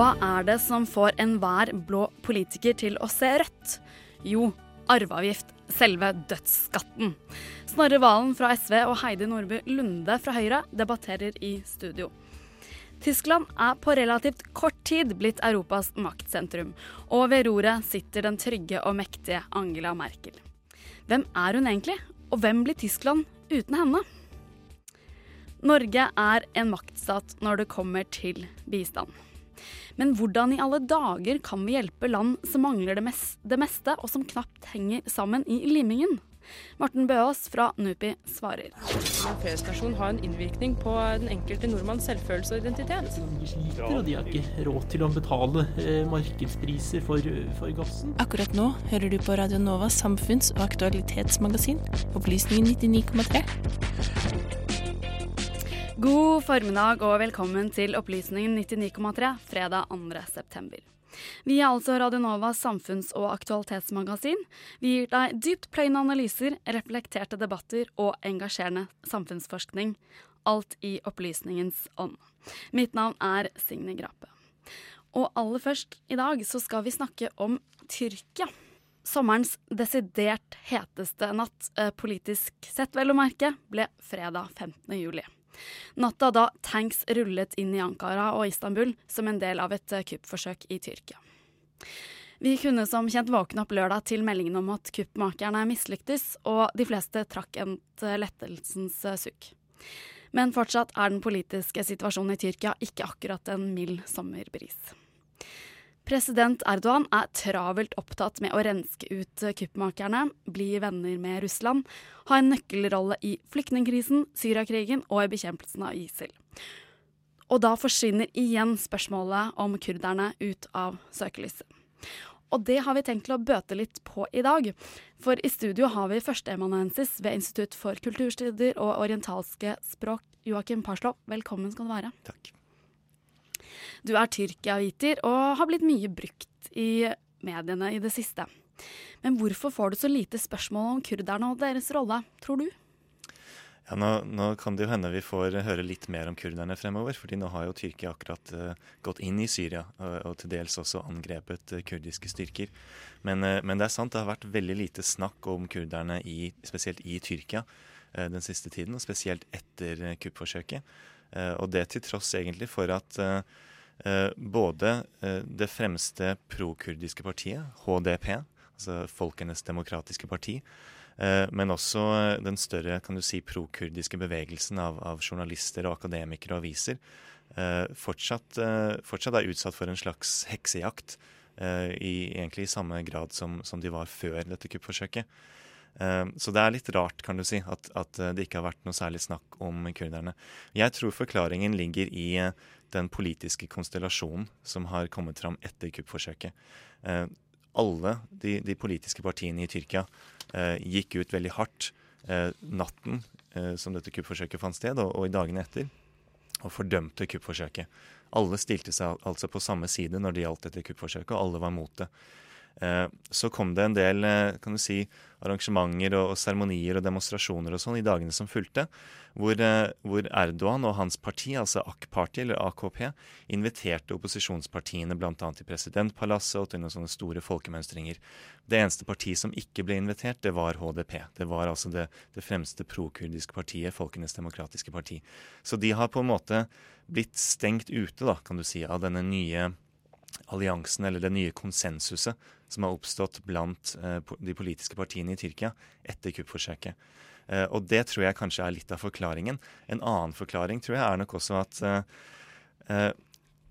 Hva er det som får enhver blå politiker til å se rødt? Jo, arveavgift. Selve dødsskatten. Snorre Valen fra SV og Heidi Nordby Lunde fra Høyre debatterer i studio. Tyskland er på relativt kort tid blitt Europas maktsentrum, og ved roret sitter den trygge og mektige Angela Merkel. Hvem er hun egentlig, og hvem blir Tyskland uten henne? Norge er en maktstat når det kommer til bistand. Men hvordan i alle dager kan vi hjelpe land som mangler det, mes det meste, og som knapt henger sammen i limingen? Morten Bøås fra NUPI svarer. En fredsstasjon har en innvirkning på den enkelte nordmanns selvfølelse og identitet. De sliter, og de har ikke råd til å betale eh, markedspriser for, for gassen. Akkurat nå hører du på Radio Novas samfunns- og aktualitetsmagasin, Opplysningen 99,3. God formiddag og velkommen til Opplysningen 99,3 fredag 2. september. Vi er altså Radionovas samfunns- og aktualitetsmagasin. Vi gir deg dypt pløyende analyser, reflekterte debatter og engasjerende samfunnsforskning. Alt i opplysningens ånd. Mitt navn er Signe Grape. Og aller først i dag så skal vi snakke om Tyrkia. Sommerens desidert heteste natt, eh, politisk sett vel å merke, ble fredag 15. juli. Natta da tanks rullet inn i Ankara og Istanbul som en del av et kuppforsøk i Tyrkia. Vi kunne som kjent våkne opp lørdag til meldingen om at kuppmakerne mislyktes, og de fleste trakk et lettelsens sukk. Men fortsatt er den politiske situasjonen i Tyrkia ikke akkurat en mild sommerbris. President Erdogan er travelt opptatt med å renske ut kuppmakerne, bli venner med Russland, ha en nøkkelrolle i flyktningkrisen, Syriakrigen og i bekjempelsen av ISIL. Og da forsvinner igjen spørsmålet om kurderne ut av søkelyset. Og det har vi tenkt til å bøte litt på i dag. For i studio har vi førsteamanuensis ved Institutt for kulturstudier og orientalske språk, Joakim Parslov. Velkommen skal du være. Takk. Du er tyrkia-viter og har blitt mye brukt i mediene i det siste. Men hvorfor får du så lite spørsmål om kurderne og deres rolle, tror du? Ja, nå, nå, kan det jo hende vi får høre litt mer om kurderne fremover. fordi nå har jo Tyrkia akkurat uh, gått inn i Syria og, og, til dels også angrepet uh, kurdiske styrker. Men, uh, men, det er sant, det har vært veldig lite snakk om kurderne i, spesielt i Tyrkia den siste tiden, og spesielt etter kuppforsøket. Og det til tross egentlig for at både det fremste prokurdiske partiet, HDP, altså Folkenes demokratiske parti, men også den større kan du si, prokurdiske bevegelsen av, av, journalister og akademikere og aviser fortsatt, fortsatt, er utsatt for en slags heksejakt. I, egentlig i samme grad som, som de var før dette kuppforsøket. Så det er litt rart kan du si, at, at, det ikke har vært noe særlig snakk om kurderne. Jeg tror forklaringen ligger i den politiske konstellasjonen som har kommet fram etter kuppforsøket. Alle de, de politiske partiene i Tyrkia gikk ut veldig hardt natten som dette kuppforsøket fant sted, og, og i dagene etter, og fordømte kuppforsøket. Alle stilte seg altså på samme side når det gjaldt dette kuppforsøket, og alle var mot det. Eh, så kom det en del eh, kan du si, arrangementer og seremonier og demonstrasjoner og sånn i dagene som fulgte, hvor, eh, hvor, Erdogan og hans parti, altså AK-party, eller AKP, inviterte opposisjonspartiene bl.a. til presidentpalasset og til noen sånne store folkemønstringer. Det eneste partiet som ikke ble invitert, det var HDP. Det var altså det, det fremste prokurdiske partiet, Folkenes demokratiske parti. Så de har på en måte blitt stengt ute, da, kan du si, av denne nye alliansen, eller det nye konsensuset som har oppstått blant eh, de politiske partiene i Tyrkia etter kuppforsøket. Eh, og det tror jeg kanskje er litt av forklaringen. En annen forklaring tror jeg er nok også at eh,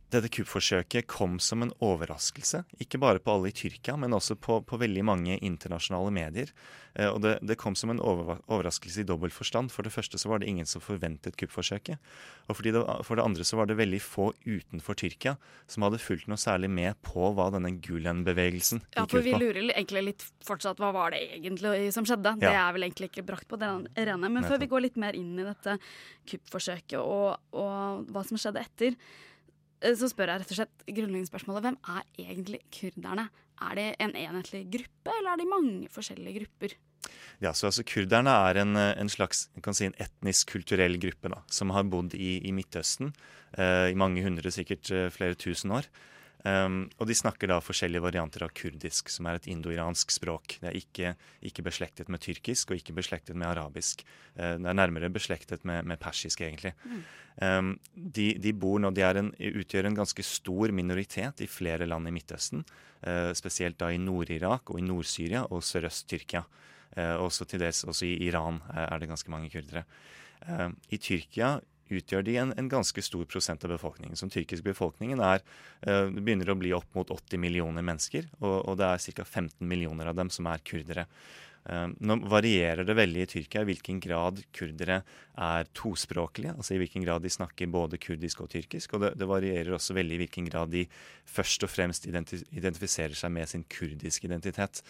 dette kuppforsøket kom som en overraskelse. Ikke bare på alle i Tyrkia, men også på, på veldig mange internasjonale medier. Eh, og det, det, kom som en over, overraskelse i dobbelt forstand. For det første så var det ingen som forventet kuppforsøket. Og det, for det andre så var det veldig få utenfor Tyrkia som hadde fulgt noe særlig med på hva denne Gulen-bevegelsen gikk ut på. Ja, for vi lurer egentlig litt fortsatt hva var det egentlig som skjedde. Ja. Det er vel egentlig ikke brakt på det rene. Men før vi går litt mer inn i dette kuppforsøket og, og hva som skjedde etter, så spør jeg rett og slett grunnleggende spørsmålet hvem er egentlig kurderne? Er det en enhetlig gruppe, eller er de mange forskjellige grupper? Ja, så altså Kurderne er en, eh, en slags si, en etnisk, kulturell gruppe da, som har bodd i, i Midtøsten eh, i mange hundre, sikkert eh, flere tusen år. Um, og de snakker da forskjellige varianter av kurdisk, som er et indo-iransk språk. Det er ikke, ikke, beslektet med tyrkisk og ikke beslektet med arabisk. Uh, det er nærmere beslektet med, med persisk, egentlig. Mm. Um, de, de, bor nå, de en, utgjør en ganske stor minoritet i flere land i Midtøsten. Uh, spesielt da i Nord-Irak og i Nord-Syria og sørøst-Tyrkia. Uh, også til dels også i Iran er det ganske mange kurdere. I Tyrkia utgjør de en, en, ganske stor prosent av befolkningen. Som tyrkisk befolkningen er uh, begynner å bli opp mot 80 millioner mennesker, og, og det er ca. 15 millioner av dem som er kurdere. Uh, nå varierer det veldig i Tyrkia i hvilken grad kurdere er tospråklige, altså i hvilken grad de snakker både kurdisk og tyrkisk. Og det, det varierer også veldig i hvilken grad de først og fremst identif identifiserer seg med sin kurdiske identitet.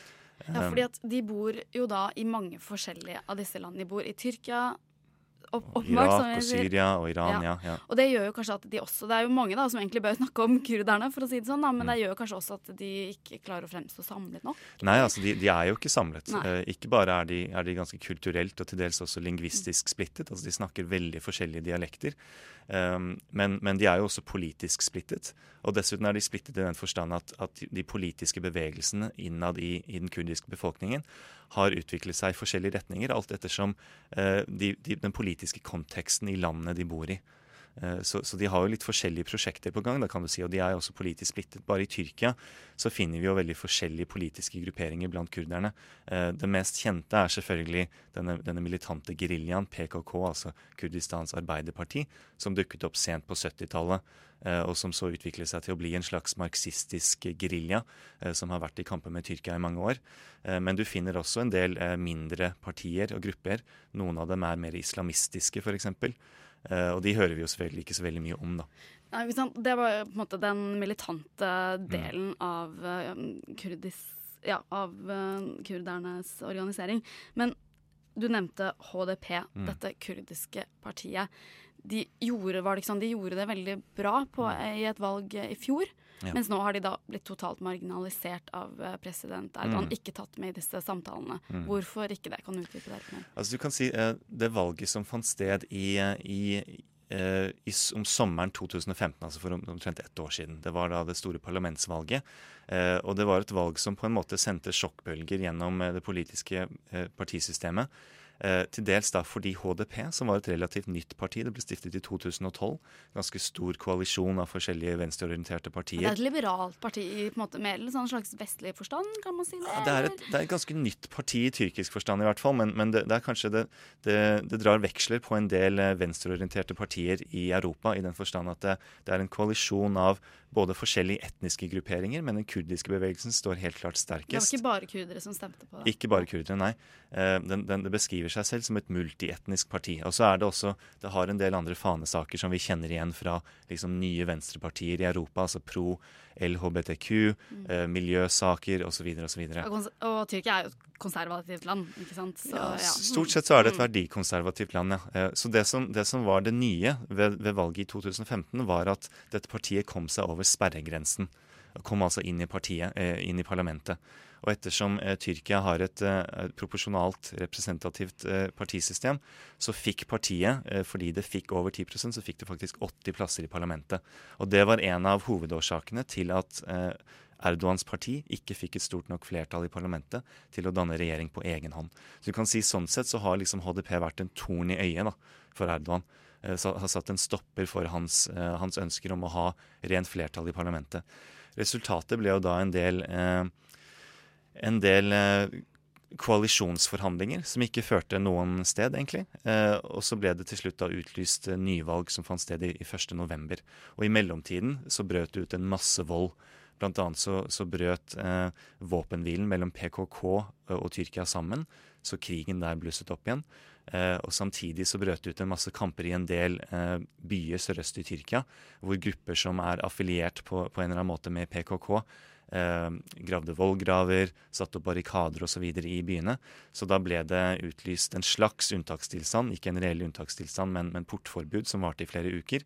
Ja, fordi at De bor jo da i mange forskjellige av disse landene. De bor i Tyrkia, opp, oppmakt. Irak og Syria og Iran, ja. ja. Og det gjør jo kanskje at de også Det er jo mange da som egentlig bør snakke om kurderne, for å si det sånn, da, men mm. det gjør kanskje også at de ikke klarer å fremstå samlet nok? Nei, altså de, de er jo ikke samlet. Uh, ikke bare er de, er de, ganske kulturelt og til dels også lingvistisk splittet, altså de snakker veldig forskjellige dialekter. Um, men, men, de er jo også politisk splittet. Og dessuten er de splittet i den forstand at, at de politiske bevegelsene innad i, i, den kurdiske befolkningen har utviklet seg i forskjellige retninger, alt ettersom uh, de, de, den politiske konteksten i landet de bor i. Eh, så, så, de har jo litt forskjellige prosjekter på gang, da kan du si, og de er også politisk splittet. Bare i Tyrkia så finner vi jo veldig forskjellige politiske grupperinger blant kurderne. Eh, det mest kjente er selvfølgelig denne, denne militante geriljaen, PKK, altså Kurdistans Arbeiderparti, som dukket opp sent på 70-tallet. Eh, og som så utviklet seg til å bli en slags marxistisk gerilja, som har vært i kamper med Tyrkia i mange år. Men du finner også en del mindre partier og grupper. Noen av dem er mer islamistiske, f.eks. Uh, og de hører vi jo selvfølgelig ikke så veldig mye om, da. Nei, det var på en måte den militante delen mm. av, uh, kurdis, ja, av uh, kurdernes organisering. Men du nevnte HDP, mm. dette kurdiske partiet. De gjorde, det, sånn, de gjorde det veldig bra på, mm. i et valg i fjor. Ja. Mens nå har de da blitt totalt marginalisert av eh, president Erdogan. Mm. Ikke tatt med i disse samtalene. Mm. Hvorfor ikke det? Kan du utdype det? Altså du kan si uh, Det valget som fant sted i, i, uh, i, om sommeren 2015, altså for omtrent ett år siden. Det var da det store parlamentsvalget. Uh, og det var et valg som på en måte sendte sjokkbølger gjennom det politiske partisystemet. Eh, til dels da fordi HDP, som var et relativt nytt parti, det ble stiftet i 2012. Ganske stor koalisjon av forskjellige venstreorienterte partier. Det er et liberalt parti i på en måte mer sånn slags vestlig forstand, kan man si det? Ja, det, er et, det, er et, ganske nytt parti i tyrkisk forstand i hvert fall, men, men det, det, er kanskje det, det, drar veksler på en del eh, venstreorienterte partier i Europa, i den forstand at det, er en koalisjon av både forskjellige etniske grupperinger, men den kurdiske bevegelsen står helt klart sterkest. Det var ikke bare kurdere som stemte på det? Ikke bare kurdere, nei. Eh, den, den, det beskriver seg selv som et multietnisk parti. Og så er det også Det har en del andre fanesaker som vi kjenner igjen fra liksom, nye venstrepartier i Europa, altså pro LHBTQ, mm. eh, miljøsaker osv. osv. Og, og Tyrkia er jo et konservativt land, ikke sant? Så, ja, ja. Stort sett så er det et verdikonservativt land, ja. Eh, så det som, det som, var det nye ved, ved valget i 2015, var at dette partiet kom seg over sperregrensen. kom altså inn i, partiet, eh, inn i parlamentet. Og ettersom eh, Tyrkia har et, eh, et proporsjonalt representativt eh, partisystem, så fikk partiet, eh, fordi det fikk over 10% så fikk det faktisk 80 plasser i parlamentet. Og det var en av hovedårsakene til at Erdogans parti ikke fikk et stort nok flertall i parlamentet til å danne regjering på egen hånd. Så du kan si Sånn sett så har liksom HDP vært en torn i øyet da, for Erdogan. Så har satt en stopper for hans, hans, ønsker om å ha rent flertall i parlamentet. Resultatet ble jo da en del, eh, en del koalisjonsforhandlinger som ikke førte noen sted, egentlig. Eh, og så ble det til slutt da utlyst nyvalg som fant sted i, i 1.11. Og i mellomtiden så brøt det ut en masse vold Blant annet så, så brøt eh, våpenhvilen mellom PKK eh, og Tyrkia sammen, så krigen der blusset opp igjen. Eh, og Samtidig så brøt det ut en masse kamper i en del eh, byer sørøst i Tyrkia, hvor grupper som er affiliert på, på en eller annen måte med PKK, eh, gravde vollgraver, satte opp barrikader osv. i byene. Så da ble det utlyst en slags unntakstilstand, ikke en reell unntakstilstand, men, men portforbud som varte i flere uker.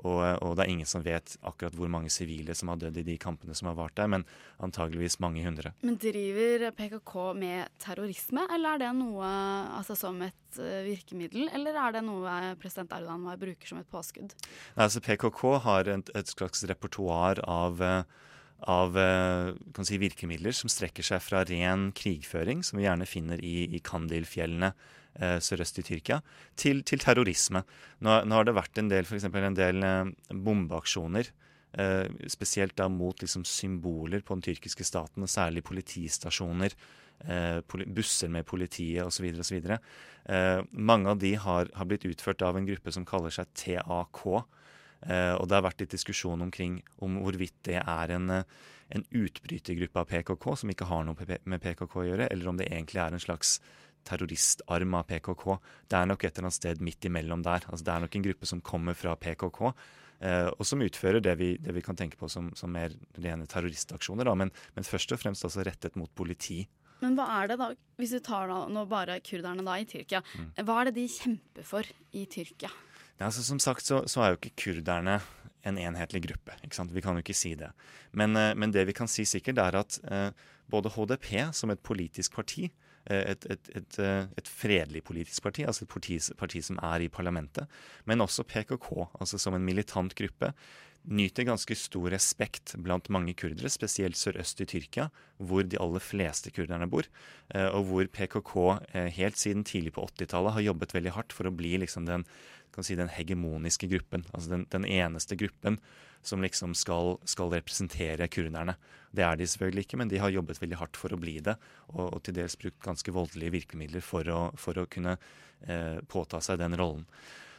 Og, og, det er ingen som vet akkurat hvor mange sivile som har dødd i de kampene som har vart der, men antageligvis mange hundre. Men driver PKK med terrorisme, eller er det noe altså, som et uh, virkemiddel, eller er det noe president Erdogan bruker som et påskudd? Nei, altså PKK har et, et slags repertoar av uh, av eh, si, virkemidler som strekker seg fra ren krigføring, som vi gjerne finner i, i Kandil-fjellene eh, sørøst i Tyrkia, til, til terrorisme. Nå, nå, har det vært en del, for en del eh, bombeaksjoner. Eh, spesielt da mot liksom, symboler på den tyrkiske staten, og særlig politistasjoner. Eh, busser med politiet osv. osv. Eh, mange av de har, har, blitt utført av en gruppe som kaller seg TAK. Eh, og det har vært litt diskusjon omkring om hvorvidt det er en, eh, en utbrytergruppe av PKK som ikke har noe med PKK å gjøre, eller om det egentlig er en slags terroristarm av PKK. Det er nok et eller annet sted midt imellom der. Altså, det er nok en gruppe som kommer fra PKK. Eh, og som utfører det vi, det vi, kan tenke på som, som mer rene terroristaksjoner. Da, men, men, først og fremst altså rettet mot politi. Men hva er det da, hvis vi tar da, nå bare kurderne da i Tyrkia, mm. hva er det de kjemper for i Tyrkia? Ja, altså, som sagt så, så, er jo ikke kurderne en enhetlig gruppe. Vi kan jo ikke si det. Men, eh, men, det vi kan si sikkert, er at eh, både HDP som et politisk parti Eh, et, et, et, et, fredelig politisk parti, altså et parti, parti, som er i parlamentet. Men også PKK, altså som en militant gruppe, nyter ganske stor respekt blant mange kurdere, spesielt sørøst i Tyrkia, hvor de aller fleste kurderne bor. Og hvor PKK helt siden tidlig på 80-tallet har jobbet veldig hardt for å bli liksom den, si, den hegemoniske gruppen. Altså den, den eneste gruppen som liksom skal, skal, representere kurderne. Det er de selvfølgelig ikke, men de har jobbet veldig hardt for å bli det, og, og til dels brukt ganske voldelige virkemidler for å, for å kunne eh, påta seg den rollen.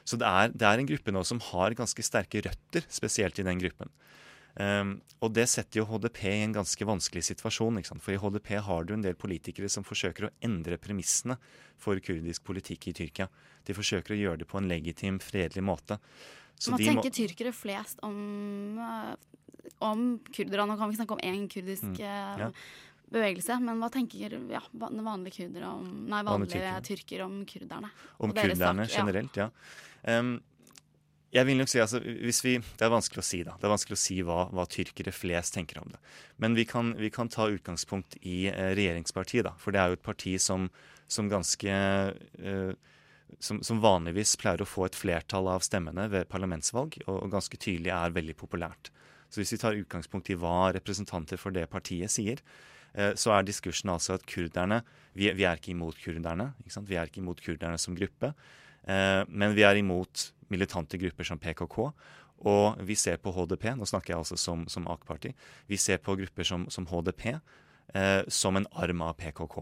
Så det er, det er, en gruppe nå som har ganske sterke røtter, spesielt i den gruppen. Um, og det setter jo HDP i en ganske vanskelig situasjon. For i HDP har du en del politikere som forsøker å endre premissene for kurdisk politikk i Tyrkia. De forsøker å gjøre det på en legitim, fredelig måte. Så Hva tenker må... tyrkere flest om, uh, om kurdere? Nå kan vi snakke om én kurdisk mm. ja. bevegelse, men hva tenker ja, vanlige om Nei, vanlige tyrker. om kurderne? Om kurderne sak, generelt, ja. ja. Um, jeg vil nok si, altså, vi, Det er vanskelig å si da, det er vanskelig å si hva, hva tyrkere flest tenker om det. Men vi kan, vi kan ta utgangspunkt i eh, regjeringspartiet, da. For det er jo et parti som, som ganske eh, som, som, vanligvis pleier å få et flertall av stemmene ved parlamentsvalg, og, og, ganske tydelig er veldig populært. Så hvis vi tar utgangspunkt i hva representanter for det partiet sier, eh, så er diskursen altså at kurderne vi, vi, er ikke imot kurderne. Ikke vi er ikke imot kurderne som gruppe, men vi er imot militante grupper som PKK. Og vi ser på HDP, nå snakker jeg altså som, som AK-parti, vi ser på grupper som, som HDP eh, som en arm av PKK.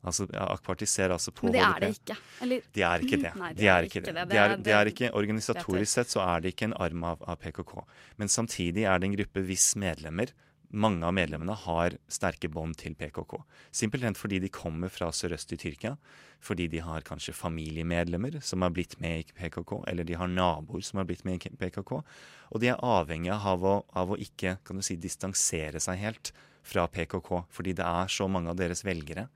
Altså, Akparti ser altså på HDP. Men det er det ikke? Eller? De er ikke det. Nei, de, er ikke det. De er, de er ikke, Organisatorisk sett så er det ikke en arm av, av, PKK. Men samtidig er det en gruppe hvis medlemmer mange av medlemmene har sterke bånd til PKK. Simpelthen fordi de kommer fra sørøst i Tyrkia. Fordi de har kanskje familiemedlemmer som har blitt med i PKK, eller de har naboer som har blitt med i PKK. Og de er avhengige av å, av å ikke kan du si, distansere seg helt fra PKK, fordi det er så mange av deres velgere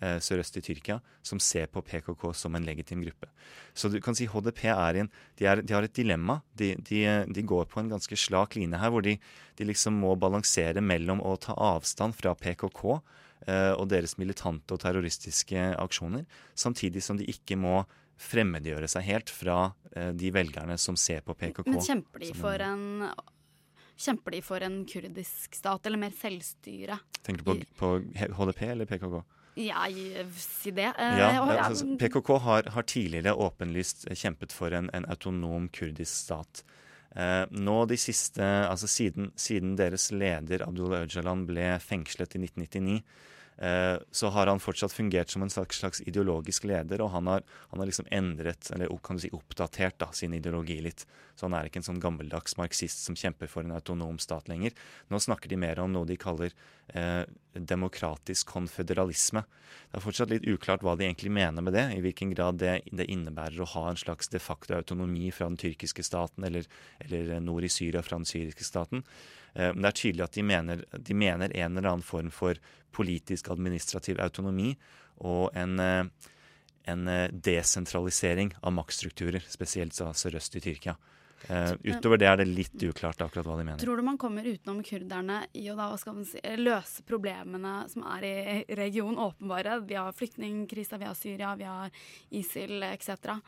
eh, sørøst i Tyrkia som ser på PKK som en legitim gruppe. Så du kan si HDP er en, de, er, de har et dilemma. De, de, de, går på en ganske slak line her, hvor de, liksom må balansere mellom å ta avstand fra PKK eh, og deres militante og terroristiske aksjoner, samtidig som de ikke må fremmedgjøre seg helt fra eh, de velgerne som ser på PKK. Men kjemper de for en Kjemper de for en kurdisk stat, eller mer selvstyre? Tenker du på, på HDP eller PKK? Ja, si det. Eh, ja, altså, PKK har, har, tidligere åpenlyst kjempet for en, en autonom kurdisk stat. Eh, nå de siste, altså siden, siden deres leder Abdullah Öcalan ble fengslet i 1999, Eh, så har han fortsatt fungert som en slags, slags ideologisk leder, og han har, han har, liksom endret, eller kan du si oppdatert, da, sin ideologi litt. Så han er ikke en sånn gammeldags marxist som kjemper for en autonom stat lenger. Nå snakker de mer om noe de kaller eh, demokratisk konføderalisme. Det er fortsatt litt uklart hva de egentlig mener med det, i hvilken grad det, det innebærer å ha en slags de facto autonomi fra den tyrkiske staten, eller, eller nord i Syria fra den syriske staten. Eh, men det er tydelig at de mener, de mener, en eller annen form for politisk administrativ autonomi og en, eh, en eh, desentralisering av maktstrukturer, spesielt sørøst i Tyrkia. Uh, utover det er det litt uklart akkurat hva de mener. Tror du man kommer utenom kurderne i å da, si, løse problemene som er i regionen, åpenbare? Vi har flyktningkrisa, vi har Syria, vi har ISIL etc.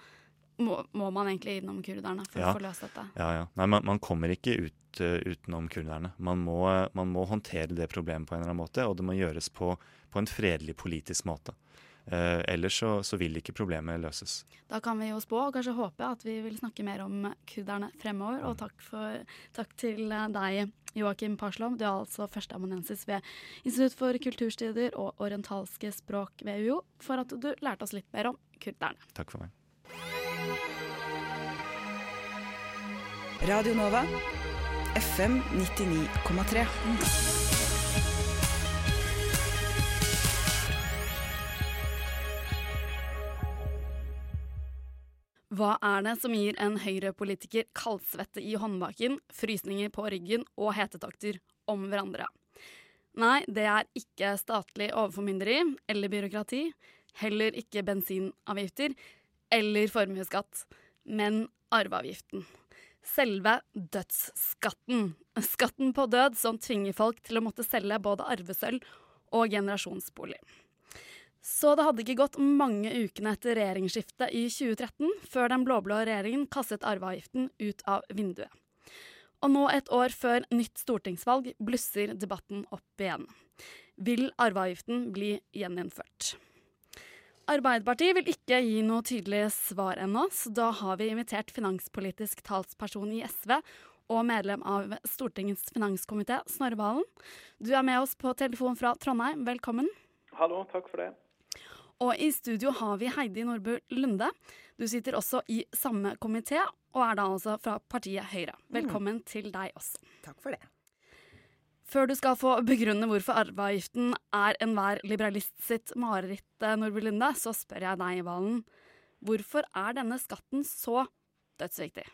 Må, må, man egentlig innom kurderne for ja. å få løst dette? Ja, ja. Nei, man, man kommer ikke ut uh, utenom kurderne. Man må, man må, håndtere det problemet på en eller annen måte, og det må gjøres på, på en fredelig politisk måte. Uh, ellers så, så, vil ikke problemet løses. Da kan vi jo spå og kanskje håpe at vi vil snakke mer om kurderne fremover. Og takk, for, takk til deg, Joakim Parslov. Du er altså førsteamanuensis ved Institutt for kulturstudier og orientalske språk ved UiO, for at du lærte oss litt mer om kurderne. Takk for meg. Radio Nova FM 99,3. Hva er det som gir en høyrepolitiker kaldsvette i håndbaken, frysninger på ryggen og hetetokter om hverandre? Nei, det er ikke statlig overformynderi eller byråkrati, heller ikke bensinavgifter eller formuesskatt, men arveavgiften selve dødsskatten. Skatten på død som tvinger folk til å måtte selge både arvesølv og generasjonsbolig. Så det hadde ikke gått mange ukene etter regjeringsskiftet i 2013 før den blå-blå regjeringen kastet arveavgiften ut av vinduet. Og nå et år før nytt stortingsvalg blusser debatten opp igjen. Vil arveavgiften bli gjeninnført? Arbeiderpartiet vil ikke gi noe tydelig svar ennå, så da har vi invitert finanspolitisk talsperson i SV og medlem av Stortingets finanskomité, Snorre Valen. Du er med oss på telefon fra Trondheim. Velkommen. Hallo, takk for det. Og i studio har vi Heidi Nordbu Lunde. Du sitter også i samme komité, og er da altså fra partiet Høyre. Velkommen mm. til deg også. Takk for det. Før du skal få begrunne hvorfor arveavgiften er enhver liberalist sitt mareritt, eh, Nordby Lunde, så spør jeg deg, Valen. Hvorfor er denne skatten så dødsviktig?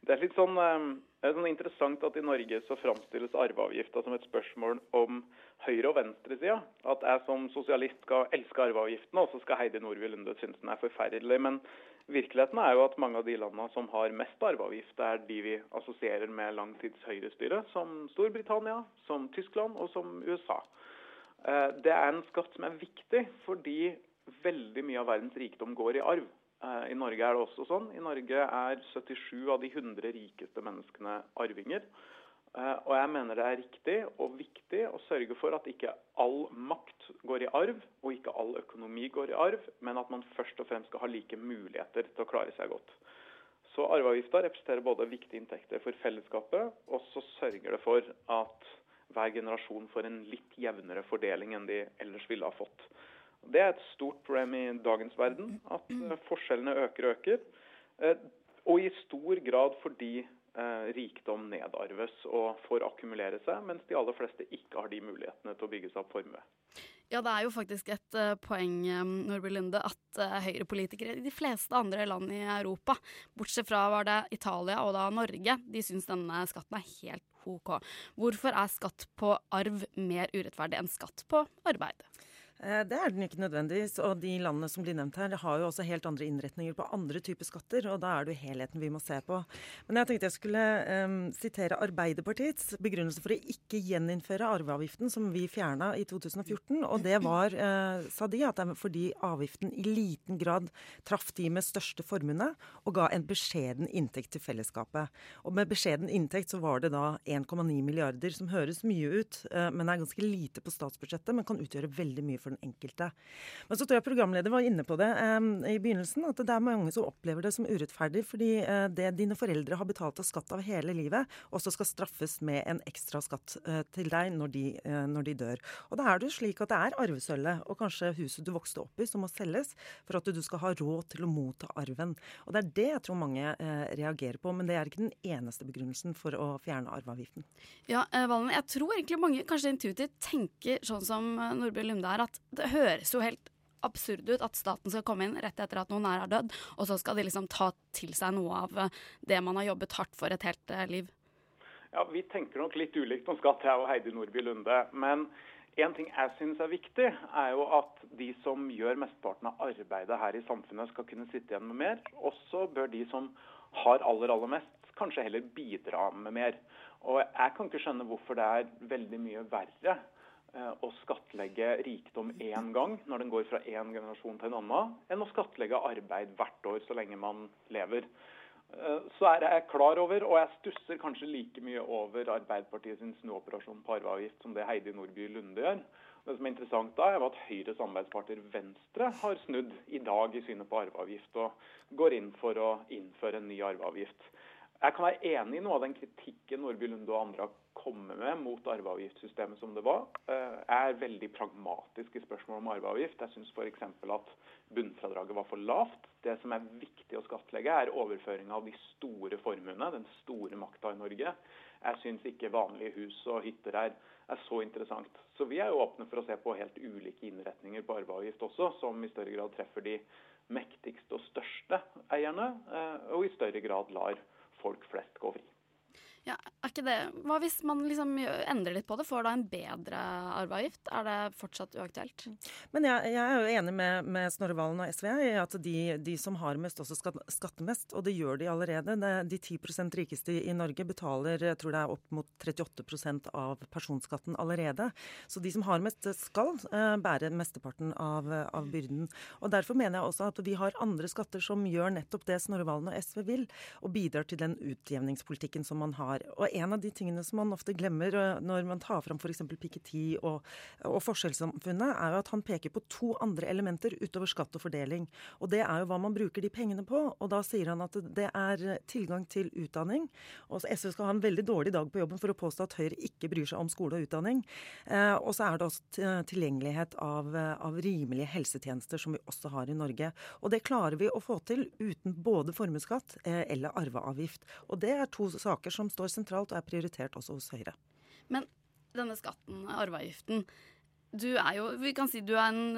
Det er litt sånn, det er sånn interessant at i Norge så framstilles arveavgifta som et spørsmål om høyre- og venstresida. At jeg som sosialist skal elske arveavgiften, og så skal Heidi Nordby Lunde synes den er forferdelig. Men Virkeligheten er jo at mange av de landene som har mest arveavgift, er de vi assosierer med langtids høyrestyre, som Storbritannia, som Tyskland og som USA. Eh, det er en skatt som er viktig fordi veldig mye av verdens rikdom går i arv. Eh, I Norge er det også sånn. I Norge er 77 av de 100 rikeste menneskene arvinger. Eh, og jeg mener det er riktig og viktig å sørge for at ikke all makt går i arv, og ikke all økonomi går i arv, men at man først og fremst skal ha like muligheter til å klare seg godt. Så arveavgifta representerer både viktige inntekter for fellesskapet, og så sørger det for at hver generasjon får en litt jevnere fordeling enn de ellers ville ha fått. Det er et stort problem i dagens verden, at eh, forskjellene øker og øker. Eh, og i stor grad fordi rikdom nedarves og får akkumulere seg, mens de aller fleste ikke har de mulighetene til å bygge seg opp formue. Ja, det er jo faktisk et uh, poeng um, Nordby Lunde, at uh, høyrepolitikere i de fleste andre land i Europa, bortsett fra var det Italia og da Norge, de syns denne skatten er helt OK. Hvorfor er skatt på arv mer urettferdig enn skatt på arbeid? Eh, det er den ikke nødvendigvis. Og de landene som blir nevnt her, har jo også helt andre innretninger på andre typer skatter, og da er det jo helheten vi må se på. Men jeg tenkte jeg skulle um, sitere Arbeiderpartiets begrunnelse for å ikke gjeninnføre arveavgiften, som vi fjerna i 2014. Og det var, uh, sa de, at det er fordi avgiften i liten grad traff de med største formuene, og ga en beskjeden inntekt til fellesskapet. Og med beskjeden inntekt så var det da 1,9 milliarder, som høres mye ut, uh, men er ganske lite på statsbudsjettet, men kan utgjøre veldig mye for for den enkelte. Men så tror jeg programleder var inne på det i begynnelsen, at det er mange som opplever det som urettferdig fordi eh, det dine foreldre har betalt av skatt av hele livet, også skal straffes med en ekstra skatt eh, til deg når de, eh, når de, dør. Og da er det slik at det er arvesølvet og kanskje huset du vokste opp i som må selges for at du skal ha råd til å motta arven. Og det er det jeg tror mange reagerer på, men det er ikke den eneste begrunnelsen for å fjerne arveavgiften. Ja, Valen, jeg tror egentlig mange kanskje intuitivt tenker sånn som Nordby Lunde er, at det høres jo helt absurd ut at staten skal komme inn rett etter at noen er dødd, og så skal de liksom ta til seg noe av eh, det man har jobbet hardt for et helt eh, liv. Ja, Vi tenker nok litt ulikt om skatt, jeg og Heidi Nordby Lunde. Men en ting jeg syns er viktig, er jo at de som gjør mesteparten av arbeidet her i samfunnet, skal kunne sitte igjen med mer. Også bør de som har aller, aller mest, kanskje heller bidra med mer. Og jeg kan ikke skjønne hvorfor det er veldig mye verre å skattlegge rikdom én gang når den går fra én generasjon til en annen, enn å skattlegge arbeid hvert år så lenge man lever. Eh, så er jeg klar over, og jeg stusser kanskje like mye over Arbeiderpartiet sin snuoperasjon på arveavgift som det Heidi Nordby Lunde gjør. Det som er interessant da, er at Høyres samarbeidspartner Venstre har snudd i dag i synet på arveavgift, og går inn for å innføre en ny arveavgift. Jeg kan være enig i noe av den kritikken Nordby Lunde og andre har kommet med mot arveavgiftssystemet som det var. Eh, er veldig pragmatisk i spørsmålet om arveavgift. Jeg syns f.eks. at bunnfradraget var for lavt. Det som er viktig å skattlegge, er overføring av de store formuene, den store makta i Norge. Jeg syns ikke vanlige hus og hytter er, er, så interessant. Så vi er jo åpne for å se på helt ulike innretninger på arveavgift også, som i større grad treffer de mektigste og største eierne, eh, og i større grad lar folk flest gå fri. Ja, er ikke det Hva hvis man liksom endrer litt på det? Får da en bedre arveavgift? Er det fortsatt uaktuelt? Men jeg, jeg er jo enig med, med Snorre Valen og SV i at de, de, som har mest, også skal skatte mest. Og det gjør de allerede. De 10 rikeste i Norge betaler jeg tror det er opp mot 38% av personskatten allerede. Så de som har mest, skal uh, bære mesteparten av, av, byrden. Og Derfor mener jeg også at vi har andre skatter som gjør nettopp det Snorre Valen og SV vil, og bidrar til den utjevningspolitikken som man har har. Og en av de tingene som man ofte glemmer eh, når man tar fram f.eks. Piketty og, og forskjellssamfunnet, er jo at han peker på to andre elementer utover skatt og fordeling. Og det er jo hva man bruker de pengene på. Og da sier han at det er tilgang til utdanning. Og SV skal ha en veldig dårlig dag på jobben for å påstå at Høyre ikke bryr seg om skole og utdanning. Eh, og så er det også tilgjengelighet av, av rimelige helsetjenester, som vi også har i Norge. Og det klarer vi å få til uten både formuesskatt eh, eller arveavgift. Og det er to saker som står står sentralt og er prioritert også hos Høyre. Men denne skatten, arveavgiften, du er jo Vi kan si du er en,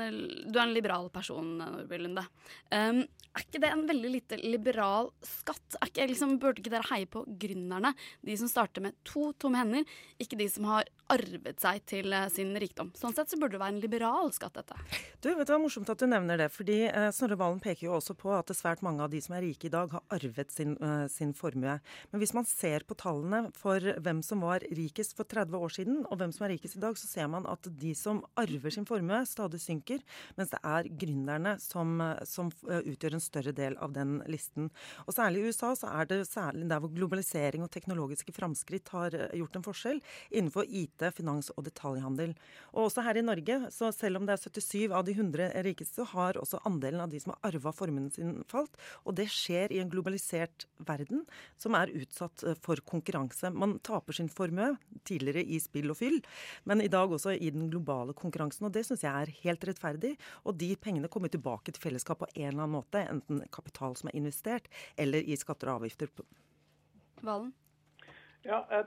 du er en liberal person, Nordby Lunde. Um, er ikke det en veldig lite liberal skatt? Ikke, liksom, burde ikke dere heie på gründerne? De som starter med to tomme hender, ikke de som har arvet seg til uh, sin rikdom. Sånn sett så burde det være en liberal skatt, dette. Du, vet du, Det var morsomt at du nevner det. fordi eh, Snorre Valen peker jo også på at svært mange av de som er rike i dag, har arvet sin, eh, sin formue. Men hvis man ser på tallene for hvem som var rikest for 30 år siden, og hvem som er rikest i dag, så ser man at de som arver sin formue, stadig synker, mens det er gründerne som, som utgjør en større del av den listen. Og Særlig i USA så er det særlig der hvor globalisering og teknologiske framskritt har eh, gjort en forskjell, innenfor IT, finans og detaljhandel. Og også her i Norge, så selv om det er 77 av de 100 rikeste, så har også andelen av de som har arva formuen sin, falt. Og det skjer i en globalisert verden som er utsatt eh, for konkurranse. Man taper sin formue, tidligere i spill og fyll, men i dag også i den globale konkurransen. Og det syns jeg er helt rettferdig. Og de pengene kommer tilbake til fellesskapet på en eller annen måte enten kapital som er investert, eller i skatter og avgifter. Valen? Ja, jeg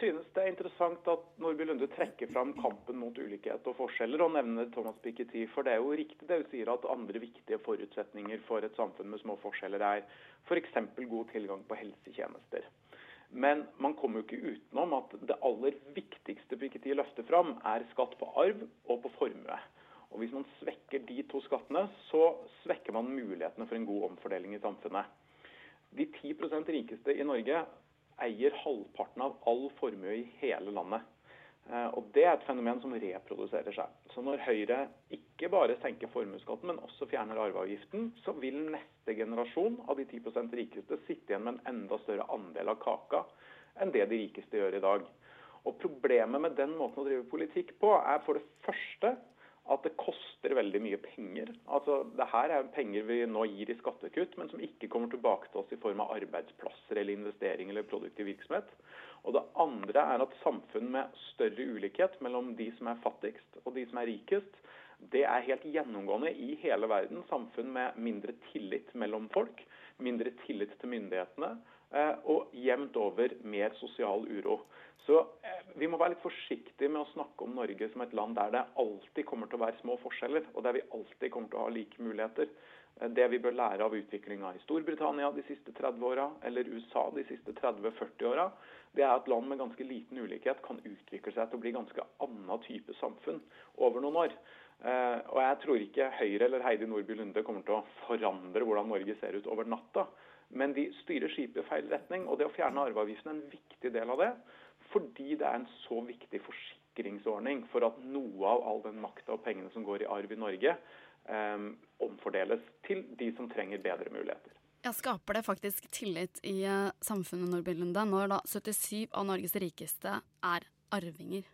synes det er interessant at Nordby Lunde trekker fram kampen mot ulikhet og forskjeller, og nevner Thomas Piketty. For det er jo riktig det hun sier at andre viktige forutsetninger for et samfunn med små forskjeller er f.eks. god tilgang på helsetjenester. Men man kommer jo ikke utenom at det aller viktigste Piketty løfter fram, er skatt på arv og på formue. Og Hvis man svekker de to skattene, så svekker man mulighetene for en god omfordeling i samfunnet. De 10% rikeste i Norge eier halvparten av all formue i hele landet. Eh, og Det er et fenomen som reproduserer seg. Så Når Høyre ikke bare senker formuesskatten, men også fjerner arveavgiften, så vil neste generasjon av de 10% rikeste sitte igjen med en enda større andel av kaka enn det de rikeste gjør i dag. Og Problemet med den måten å drive politikk på er for det første at det koster veldig mye penger. Altså, det her er penger vi nå gir i skattekutt, men som ikke kommer tilbake til oss i form av arbeidsplasser eller investering eller produktiv virksomhet. Og Det andre er at samfunn med større ulikhet mellom de som er fattigst og de som er rikest, det er helt gjennomgående i hele verden. Samfunn med mindre tillit mellom folk, mindre tillit til myndighetene eh, og jevnt over mer sosial uro. Så eh, Vi må være litt forsiktige med å snakke om Norge som et land der det alltid kommer til å være små forskjeller, og der vi alltid kommer til å ha like muligheter. Eh, det vi bør lære av utviklinga i Storbritannia de siste 30 åra, eller USA de siste 30-40 åra, det er at land med ganske liten ulikhet kan utvikle seg til å bli ganske annen type samfunn over noen år. Eh, og Jeg tror ikke Høyre eller Heidi Nordby Lunde kommer til å forandre hvordan Norge ser ut over natta. Men de styrer skipet i feil retning, og det å fjerne arveavgiften er en viktig del av det. Fordi det er en så viktig forsikringsordning for at noe av all den makta og pengene som går i arv i Norge, eh, omfordeles til de som trenger bedre muligheter. Ja, Skaper det faktisk tillit i uh, samfunnet Nordby Lunde, når da 77 av Norges rikeste er arvinger?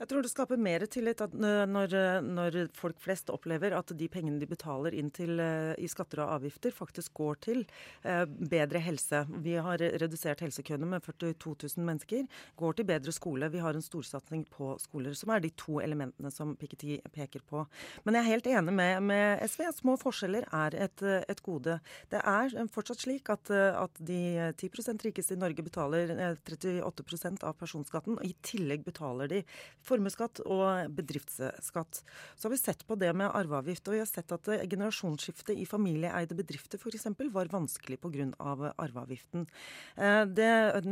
Jeg tror det skaper mer tillit når, når, folk flest opplever at de pengene de betaler inn til, eh, i skatter og avgifter, faktisk går til eh, bedre helse. Vi har redusert helsekøene med 42 000 mennesker. Går til bedre skole. Vi har en storsatsing på skoler, som er de to elementene som Piketty peker på. Men jeg er helt enig med, med SV små forskjeller er et, et, gode. Det er fortsatt slik at, at de 10 rikeste i Norge betaler 38% av personskatten. og I tillegg betaler de formuesskatt og bedriftsskatt. Så har vi sett på det med arveavgift, og vi har sett at generasjonsskifte i familieeide bedrifter f.eks. var vanskelig pga. arveavgiften. Eh, det,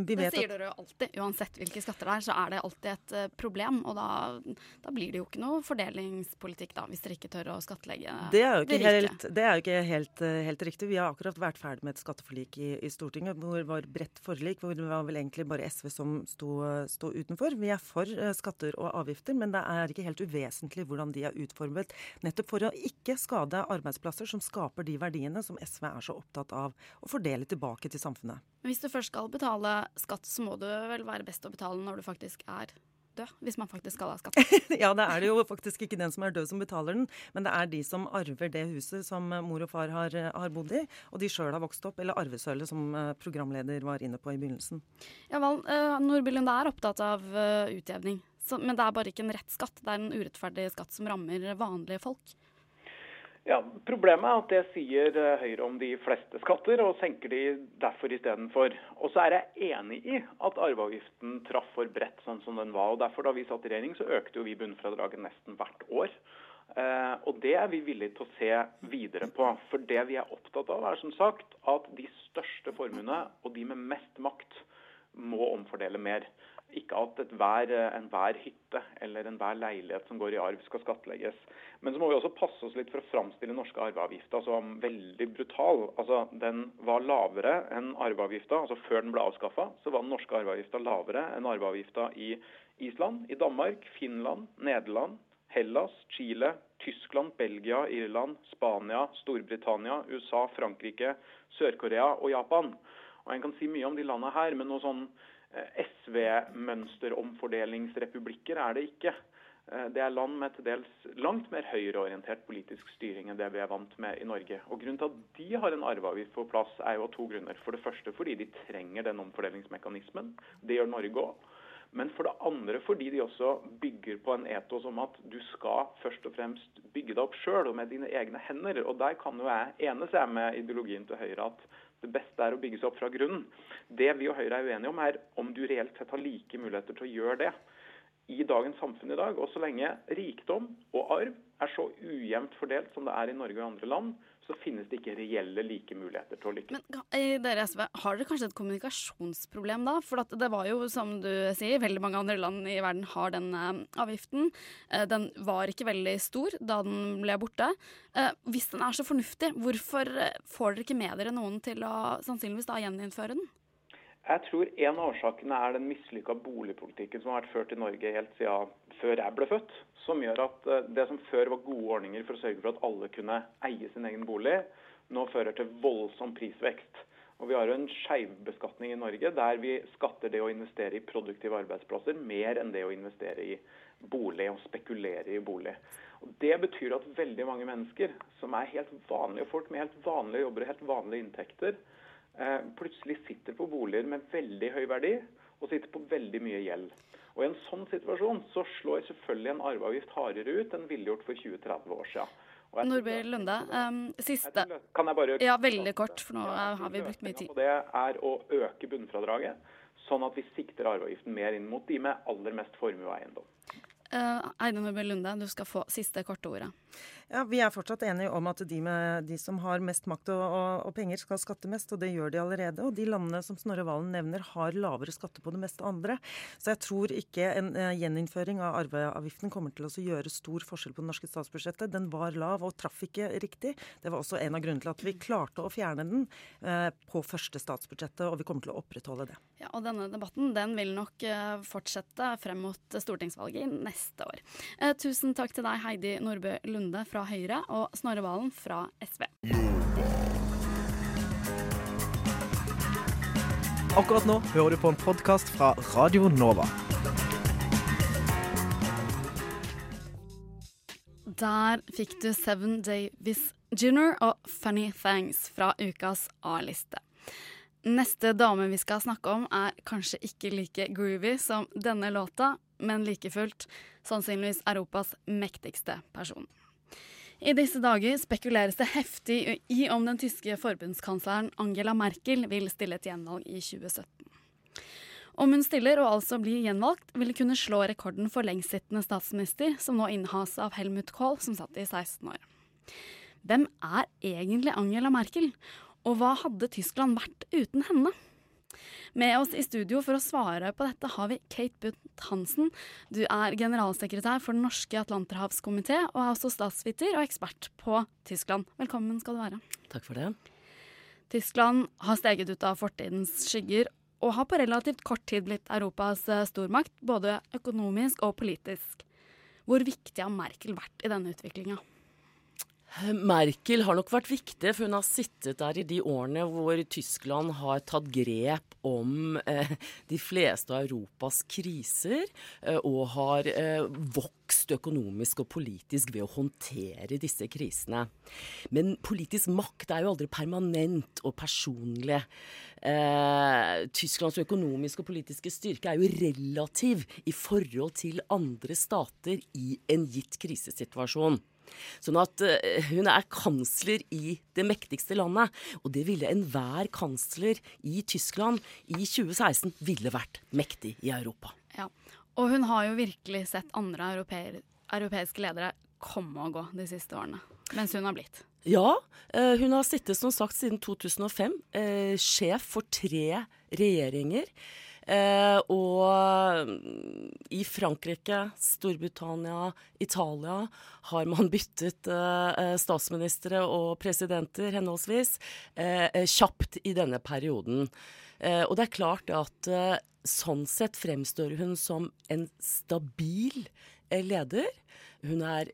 det sier dere jo alltid. Uansett hvilke skatter det er, så er det alltid et eh, problem. Og da, da blir det jo ikke noe fordelingspolitikk, da, hvis dere ikke tør å skattlegge det er jo ikke, helt, det er jo ikke helt, eh, helt, riktig. Vi har akkurat vært ferdig med et skatteforlik i, i, Stortinget hvor det var bredt forlik, hvor det var vel egentlig bare SV som sto, sto utenfor. Vi er for skatter og avgifter, men det er ikke helt uvesentlig hvordan de er utformet. Nettopp for å ikke skade arbeidsplasser som skaper de verdiene som SV er så opptatt av å fordele tilbake til samfunnet. Hvis du først skal betale skatt, så må du vel være best å betale når du faktisk er død, hvis man faktisk skal ha skatt. ja, det er det jo faktisk ikke den som er død som betaler den, men det er de som arver det huset som mor og far har, har bodd i, og de sjøl har vokst opp, eller arvesølvet, som eh, programleder var inne på i begynnelsen. Ja vel, uh, Nordby Lunde er opptatt av uh, utjevning. Så, men det er bare ikke en rett skatt, det er en urettferdig skatt som rammer vanlige folk. Ja, Problemet er at det sier eh, Høyre om de fleste skatter, og senker de derfor istedenfor. Og så er jeg enig i at arveavgiften traff for bredt sånn som den var. og Derfor da vi satt i regjering, så økte jo vi bunnfradraget nesten hvert år. Eh, og Det er vi villige til å se videre på. For det vi er opptatt av, er som sagt at de største formuene og de med mest makt må omfordele mer. Ikke at enhver hytte eller enhver leilighet som går i arv skal skattlegges. Men så må vi også passe oss litt for å framstille norske arveavgifter som veldig brutal. Altså, Den var lavere enn arveavgifta. Altså før den ble avskaffa, så var den norske arveavgifta lavere enn arveavgifta i Island, i Danmark, Finland, Nederland, Hellas, Chile, Tyskland, Belgia, Irland, Spania, Storbritannia, USA, Frankrike, Sør-Korea og Japan. Og En kan si mye om de landene her, men noe sånn Eh, SV-mønsteromfordelingsrepublikker er det ikke. Eh, det er land med til dels langt mer høyreorientert politisk styring enn det vi er vant med i Norge. Og Grunnen til at de har en arveavgift på plass, er jo av to grunner. For det første fordi de trenger den omfordelingsmekanismen. Det gjør Norge òg. Men for det andre fordi de også bygger på en etos om at du skal først og fremst bygge deg opp sjøl og med dine egne hender. Og der kan jo jeg enes jeg med ideologien til Høyre at det beste er å bygge seg opp fra grunnen. Det vi og Høyre er uenige om, er om du reelt sett har like muligheter til å gjøre det i dagens samfunn i dag. Og så lenge rikdom og arv er så ujevnt fordelt som det er i Norge og andre land, så finnes det ikke reelle like muligheter til å lykkes. Men dere SV, har dere kanskje et kommunikasjonsproblem da? For det var jo, som du sier, veldig mange andre land i verden har den eh, avgiften. Eh, den var ikke veldig stor da den ble borte. Eh, hvis den er så fornuftig, hvorfor får dere ikke med dere noen til å sannsynligvis da gjeninnføre den? Jeg tror en av årsakene er den mislykka boligpolitikken som har vært ført i Norge helt siden før jeg ble født. Som gjør at eh, det som før var gode ordninger for å sørge for at alle kunne eie sin egen bolig, nå fører til voldsom prisvekst. Og Vi har jo en skjevbeskatning i Norge der vi skatter det å investere i produktive arbeidsplasser mer enn det å investere i bolig og spekulere i bolig. Og Det betyr at veldig mange mennesker som er helt vanlige folk med helt vanlige jobber og helt vanlige inntekter, plutselig sitter på boliger med veldig høy verdi og sitter på veldig mye gjeld. Og I en sånn situasjon så slår selvfølgelig en arveavgift hardere ut enn ville gjort for 20-30 år siden. Nordby Lunde, um, siste Kan jeg bare Ja, veldig kort, for nå har vi brukt mye tid. Det er å øke bunnfradraget, sånn at vi sikter arveavgiften mer inn mot de med aller mest formue og eiendom. Uh, Eide Nordby Lunde, du skal få siste korte ordet. Ja, Vi er fortsatt enige om at de, med, de som har mest makt og, og, og, penger, skal skatte mest, og det gjør de allerede. Og de landene som Snorre Valen nevner, har lavere skatte på det meste andre. Så jeg tror ikke en uh, gjeninnføring av arveavgiften kommer til å gjøre stor forskjell på det norske statsbudsjettet. Den var lav og traff ikke riktig. Det var også en av grunnene til at vi klarte å fjerne den uh, på første statsbudsjettet, og vi kommer til å opprettholde det. Ja, og denne debatten den vil nok uh, fortsette frem mot stortingsvalget neste år. tusen takk til deg, Heidi Nordbø Lunde fra Høyre og Snorre Valen fra SV. Akkurat nå hører du på en podkast fra Radio Nova. Der fikk du Seven Davis Junior og Funny Thanks fra ukas A-liste. Neste dame vi skal snakke om, er kanskje ikke like groovy som denne låta, men like fullt sannsynligvis Europas mektigste person. I disse dager spekuleres det heftig i om den tyske forbundskansleren Angela Merkel vil stille et gjenvalg i 2017. Om hun stiller og altså blir gjenvalgt, vil kunne slå rekorden for lengstsittende statsminister, som nå innehas av Helmut Kohl, som satt i 16 år. Hvem er egentlig Angela Merkel, og hva hadde Tyskland vært uten henne? Med oss i studio for å svare på dette har vi Kate Butt Hansen. Du er generalsekretær for Den norske atlanterhavskomité og er også statsviter og ekspert på Tyskland. Velkommen skal du være. Takk for det. Tyskland har steget ut av fortidens skygger og har på relativt kort tid blitt Europas eh, stormakt, både økonomisk og politisk. Hvor viktig har Merkel vært i denne utviklinga? Merkel har nok vært viktig, for hun har sittet der i de årene hvor Tyskland har tatt grep om eh, de fleste av Europas kriser, eh, og har eh, vokst økonomisk og politisk ved å håndtere disse krisene. Men politisk makt er jo aldri permanent og personlig. Tysklands økonomiske og politiske styrke er jo relativ i forhold til andre stater i en gitt krisesituasjon. Sånn at uh, hun er kansler i det mektigste landet. Og det ville enhver kansler i Tyskland i 2016 ville vært mektig i Europa. Ja, Og hun har jo virkelig sett andre europeer, europeiske ledere komme og gå de siste årene. Mens hun har blitt. Ja, uh, hun har sittet som sagt siden 2005. Uh, eh, sjef for tre regjeringer. Eh, og i Frankrike, Storbritannia, Italia har man byttet eh, statsministre og presidenter henholdsvis eh, kjapt i denne perioden. Eh, og det er klart at eh, sånn sett fremstår hun som en stabil eh, leder. Hun er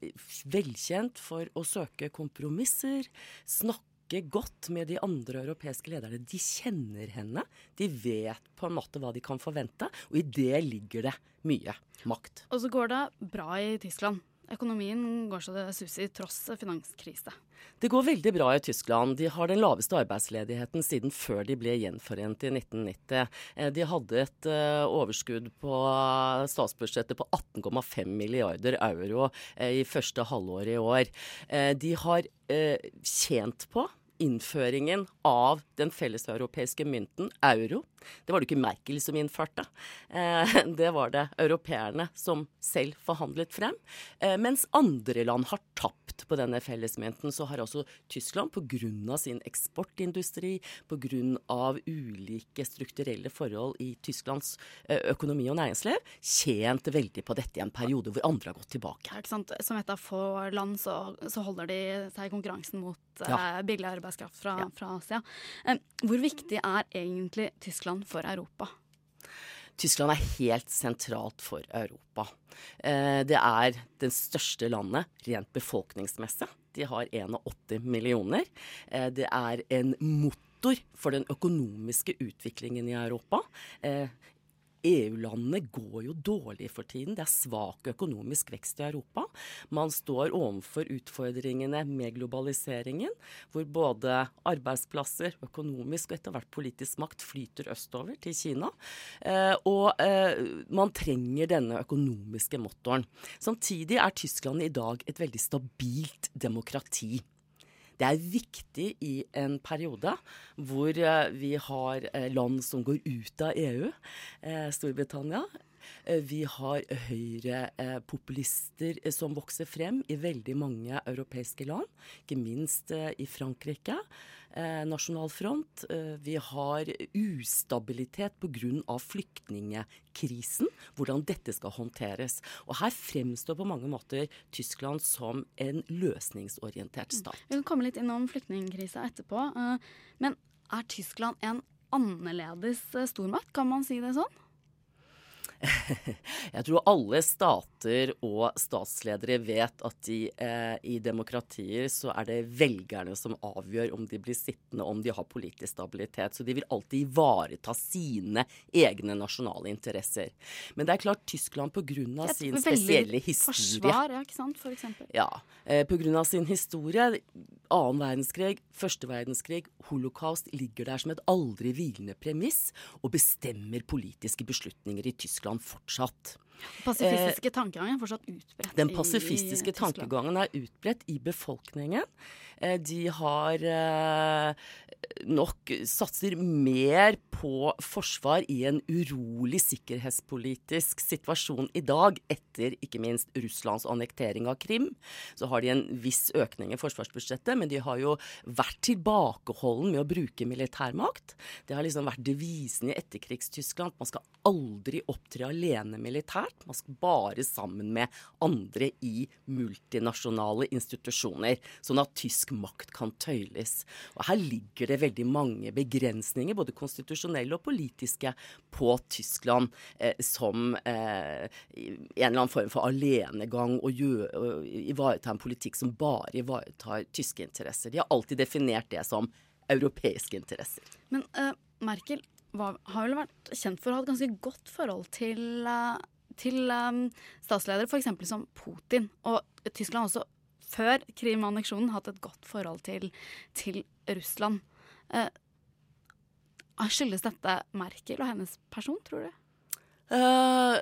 velkjent for å søke kompromisser, snakke snakke godt med de andre europeiske lederne. De kjenner henne. De vet på en måte hva de kan forvente, og i det ligger det mye makt. Og så går det bra i Tyskland. Økonomien går så det suser tross finanskrise. Det går veldig bra i Tyskland. De har den laveste arbeidsledigheten siden før de ble gjenforent i 1990. Eh, de hadde et uh, overskudd på statsbudsjettet på 18,5 milliarder euro i første halvår i år. De har tjent på innføringen av den felleseuropeiske mynten, euro. Det var det ikke Merkel som innførte. Eh, det var det europeerne som selv forhandlet frem. Eh, mens andre land har tapt på denne fellesmynten, så har også Tyskland pga. sin eksportindustri, pga. ulike strukturelle forhold i Tysklands eh, økonomi og næringsliv, tjent veldig på dette i en periode hvor andre har gått tilbake. Som et av få land så, så holder de seg i konkurransen mot Ja. eh, billig arbeidskraft fra, Ja. fra Asia. Eh, hvor viktig er egentlig Tyskland for Europa? Tyskland er helt sentralt for Europa. Eh, Det er det største landet rent befolkningsmessig. De har 81 millioner. Eh, Det er en motor for den økonomiske utviklingen i Europa. EU-landene går jo dårlig for tiden. Det er svak økonomisk vekst i Europa. Man står overfor utfordringene med globaliseringen, hvor både arbeidsplasser, økonomisk og etter hvert politisk makt flyter østover til Kina. Eh, og eh, man trenger denne økonomiske motoren. Samtidig er Tyskland i dag et veldig stabilt demokrati. Det er viktig i en periode hvor eh, vi har eh, land som går ut av EU, eh, Storbritannia. Vi har høyrepopulister som vokser frem i veldig mange europeiske land, ikke minst i Frankrike. Eh, Nasjonal front. Eh, Vi har ustabilitet pga. flyktningekrisen, hvordan dette skal håndteres. Og her fremstår på mange måter Tyskland som en løsningsorientert stat. Vi kan komme litt innom flyktningkrisa etterpå. eh, Men er Tyskland en annerledes stormakt, kan man si det sånn? Jeg tror alle stater og statsledere vet at de, eh, i demokratier så er det velgerne som avgjør om de blir sittende, om de har politisk stabilitet. Så de vil alltid ivareta sine egne nasjonale interesser. Men det er klart Tyskland pga. Sin spesielle historie Forsvar, ja, ikke sant, for eksempel. ja, eh, Pga. sin historie, annen verdenskrig, første verdenskrig, holocaust ligger der som et aldri hvilende premiss og bestemmer politiske beslutninger i Tyskland fortsatt. Pasifistiske tankegang er fortsatt utbredt Eh, Den pasifistiske i tankegangen er utbredt i befolkningen. Eh, De har eh, nok satser mer på forsvar i en urolig sikkerhetspolitisk situasjon i dag, etter ikke minst Russlands annektering av Krim. Så har de en viss økning i forsvarsbudsjettet, men de har jo vært tilbakeholden med å bruke militærmakt. Det har liksom vært devisen i etterkrigstyskland at man skal aldri opptre alene militært. Man skal bare sammen med andre i multinasjonale institusjoner, sånn at tysk makt kan tøyles. Og her ligger det veldig mange begrensninger, både konstitusjonelle og politiske, på Tyskland eh, som eh, en eller annen form for alenegang og, gjø- og ivareta en politikk som bare ivaretar tyske interesser. De har alltid definert det som europeiske interesser. Men uh, Merkel var, har vel vært kjent for å ha et ganske godt forhold til, eh, til um, statsledere f.eks. som Putin. Og Tyskland også før Krim-anneksjonen hatt et godt forhold til, til Russland. Uh, skyldes dette Merkel og hennes person, tror du? Eh,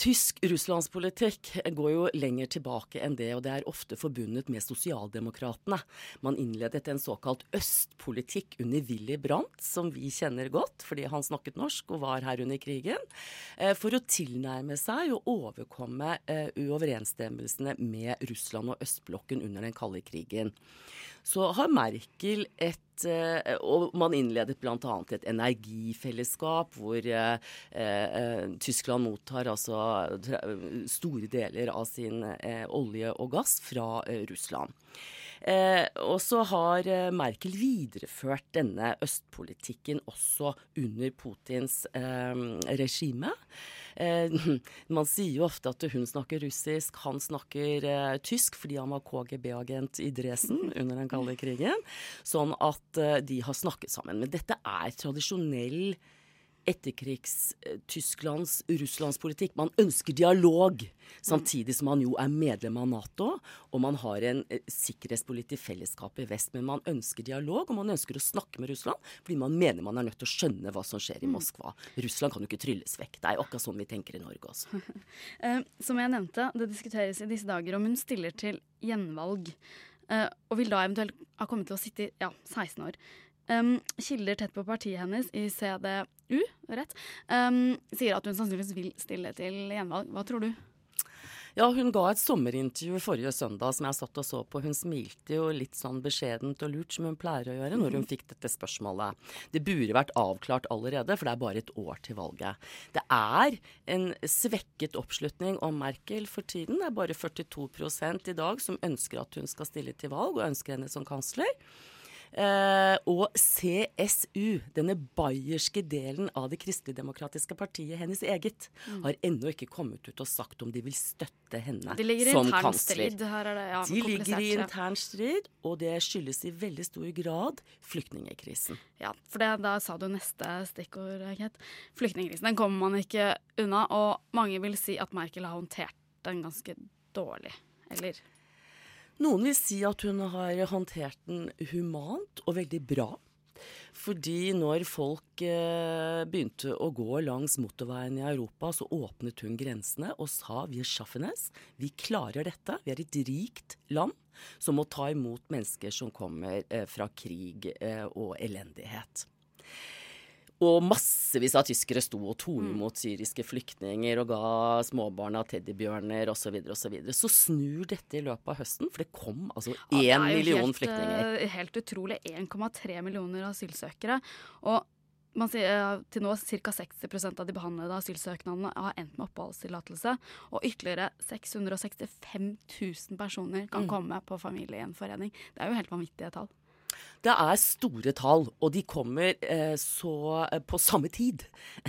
tysk russlandspolitikk går jo lenger tilbake enn det, og det er ofte forbundet med sosialdemokratene. Man innledet en såkalt østpolitikk under Willy Brandt, som vi kjenner godt fordi han snakket norsk og var her under krigen, eh, for å tilnærme seg og overkomme eh, uoverensstemmelsene med Russland og østblokken under den kalde krigen. Så har Merkel et eh, Og man innledet bl.a. et energifellesskap hvor eh, eh, Tyskland mottar altså store deler av sin olje og gass fra Russland. Eh, og så har eh, Merkel videreført denne østpolitikken også under Putins eh, regime. Man sier jo ofte at hun snakker russisk, han snakker tysk fordi han var KGB-agent i Dresden under den kalde krigen. Sånn at de har snakket sammen. Men dette er tradisjonell etterkrigs-Tysklands russlandspolitikk. Man ønsker dialog, samtidig som man jo er medlem av Nato. Og man har en eh, sikkerhetspolitisk fellesskap i vest. Men man ønsker dialog, og man ønsker å snakke med Russland fordi man mener man er nødt til å skjønne hva som skjer i Moskva. Russland kan jo ikke trylles vekk. Det er jo akkurat sånn vi tenker i Norge også. Eh, som jeg nevnte, det diskuteres i disse dager om hun stiller til gjenvalg. eh, og vil da eventuelt ha kommet til å sitte i ja, 16 år. Um, kilder tett på partiet hennes i CDU rett, um, sier at hun sannsynligvis vil stille til gjenvalg. Hva tror du? Ja, hun ga et sommerintervju forrige søndag som jeg satt og så på. Hun smilte jo litt sånn beskjedent og lurt, som hun pleier å gjøre når hun fikk dette spørsmålet. Det burde vært avklart allerede, for det er bare et år til valget. Det er en svekket oppslutning om Merkel for tiden. Det er bare 42 i dag som ønsker at hun skal stille til valg, og ønsker henne som kansler. Eh, og CSU, denne bayerske delen av det kristeligdemokratiske partiet, hennes eget, Mm. har ennå ikke kommet ut og sagt om de vil støtte henne De ligger i som intern kansler. er det, ja, de ligger i intern strid, og det skyldes i veldig stor grad flyktningekrisen. Ja, for det, da sa du neste stikkord, Kate. Flyktningkrisen. Den kommer man ikke unna, og mange vil si at Merkel har håndtert den ganske dårlig. Eller Noen vil si at hun har håndtert den humant og veldig bra. Fordi når folk eh, begynte å gå langs motorveien i Europa, så åpnet hun grensene og sa vi er schaffenes, vi klarer dette. Vi er et rikt land som må ta imot mennesker som kommer eh, fra krig eh, og elendighet. Og massevis av tyskere sto og tok imot syriske flyktninger og ga småbarna teddybjørner osv. Så, videre, og så, så snur dette i løpet av høsten, for det kom altså Ja, én jo million helt, flyktninger. eh, Helt utrolig. 1,3 millioner asylsøkere. Og man sier eh, til nå ca. 60% av de behandlede asylsøknadene har endt med oppholdstillatelse. Og ytterligere 665 000 personer kan Mm. komme på familiegjenforening. Det er jo helt vanvittige tall. Det er store tall, og de kommer eh, så eh, på samme tid.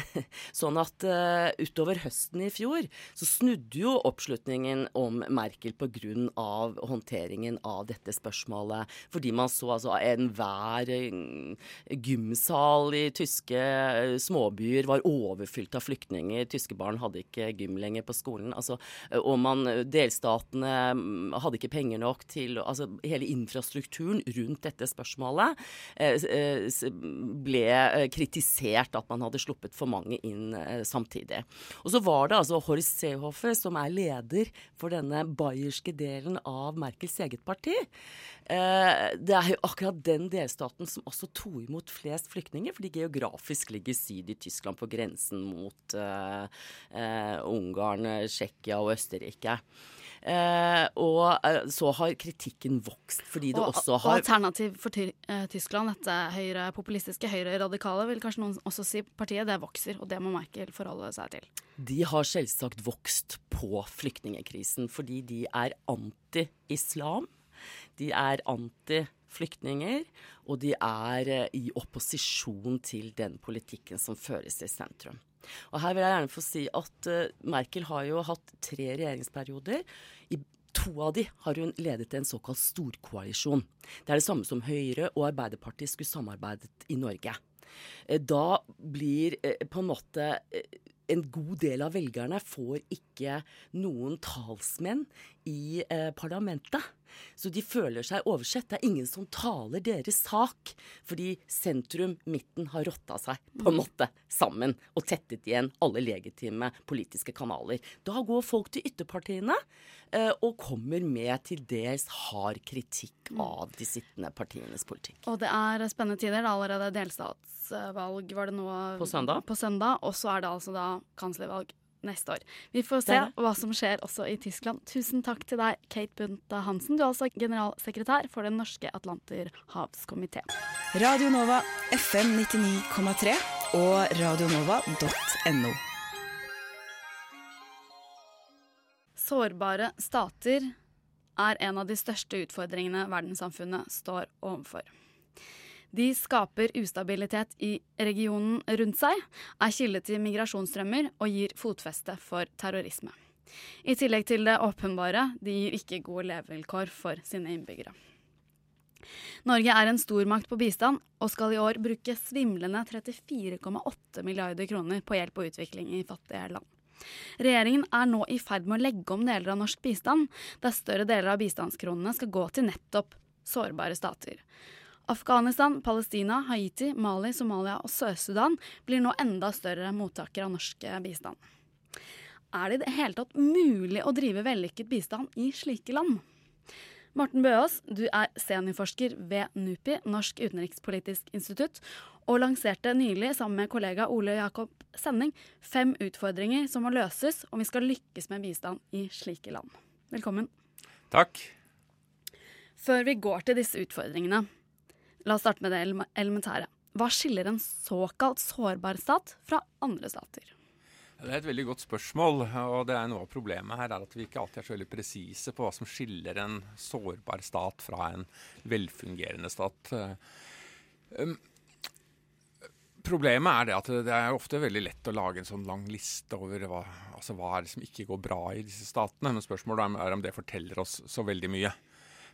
sånn at eh, utover høsten i fjor så snudde jo oppslutningen om Merkel pga. håndteringen av dette spørsmålet. Fordi man så altså enhver eh, gymsal i tyske eh, småbyer var overfylt av flyktninger. Tyske barn hadde ikke gym lenger på skolen. Altså, og man, delstatene mm, hadde ikke penger nok til altså Hele infrastrukturen rundt dette spørsmålet eh, eh, ble eh, kritisert at man hadde sluppet for mange inn samtidig. Og så var det altså Horst Seehofer som er leder for denne bayerske delen av Merkels eget parti. Det er jo akkurat den delstaten som også tok imot flest flyktninger, fordi geografisk ligger syd i Tyskland på grensen mot Ungarn, Tsjekkia og Østerrike. Eh, og eh, så har kritikken vokst, fordi det og, også og alternativ for eh, Tyskland, dette populistiske, høyre radikale, vil kanskje noen også si partiet, det vokser. Og det må Merkel forholde seg til. De har selvsagt vokst på flyktningekrisen fordi de er anti-islam. De er anti-flyktninger, og de er eh, i opposisjon til den politikken som føres i sentrum. Og her vil jeg gjerne få si at eh, Merkel har jo hatt tre regjeringsperioder. I to av de har hun ledet en såkalt storkoalisjon. Det er det samme som Høyre og Arbeiderpartiet skulle samarbeidet i Norge. Eh, Da blir eh, på en måte en god del av velgerne får ikke noen talsmenn i parlamentet. Så de føler seg oversett. Det er ingen som taler deres sak. Fordi sentrum, midten, har rotta seg på en måte sammen og tettet igjen alle legitime politiske kanaler. Da går folk til ytterpartiene eh, og kommer med til dels hard kritikk av de sittende partienes politikk. Og det er spennende tider. Det er allerede delstatsvalg var det nå På søndag? På søndag, Og så er det altså da kanslervalg neste år. Vi får se hva som skjer også i Tyskland. Tusen takk til deg, Kate Bunta Hansen. Du er altså generalsekretær for Den norske Atlanterhavskomité. Radio Nova FM 99,3 og radionova.no. Sårbare stater er en av de største utfordringene verdenssamfunnet står overfor. De skaper ustabilitet i regionen rundt seg, er kilde til migrasjonsstrømmer og gir fotfeste for terrorisme. I tillegg til det åpenbare, de gir ikke gode levevilkår for sine innbyggere. Norge er en stormakt på bistand og skal i år bruke svimlende 34,8 milliarder kroner på hjelp og utvikling i fattige land. Regjeringen er nå i ferd med å legge om deler av norsk bistand, der større deler av bistandskronene skal gå til nettopp sårbare stater. Afghanistan, Palestina, Haiti, Mali, Somalia og Sør-Sudan blir nå enda større mottakere av norsk bistand. Er det i det hele tatt mulig å drive vellykket bistand i slike land? Morten Bøås, du er seniorforsker ved NUPI, Norsk utenrikspolitisk institutt, og lanserte nylig sammen med kollega Ole Jakob Sending fem utfordringer som må løses om vi skal lykkes med bistand i slike land. Velkommen. Takk. Før vi går til disse utfordringene, la oss starte med det elementære. Hva skiller en såkalt sårbar stat fra andre stater? Det er et veldig godt spørsmål. og det er Noe av problemet her er at vi ikke alltid er så veldig presise på hva som skiller en sårbar stat fra en velfungerende stat. Um, problemet er det at det er ofte veldig lett å lage en sånn lang liste over hva, altså hva er det som ikke går bra i disse statene. Men spørsmålet er om det forteller oss så veldig mye.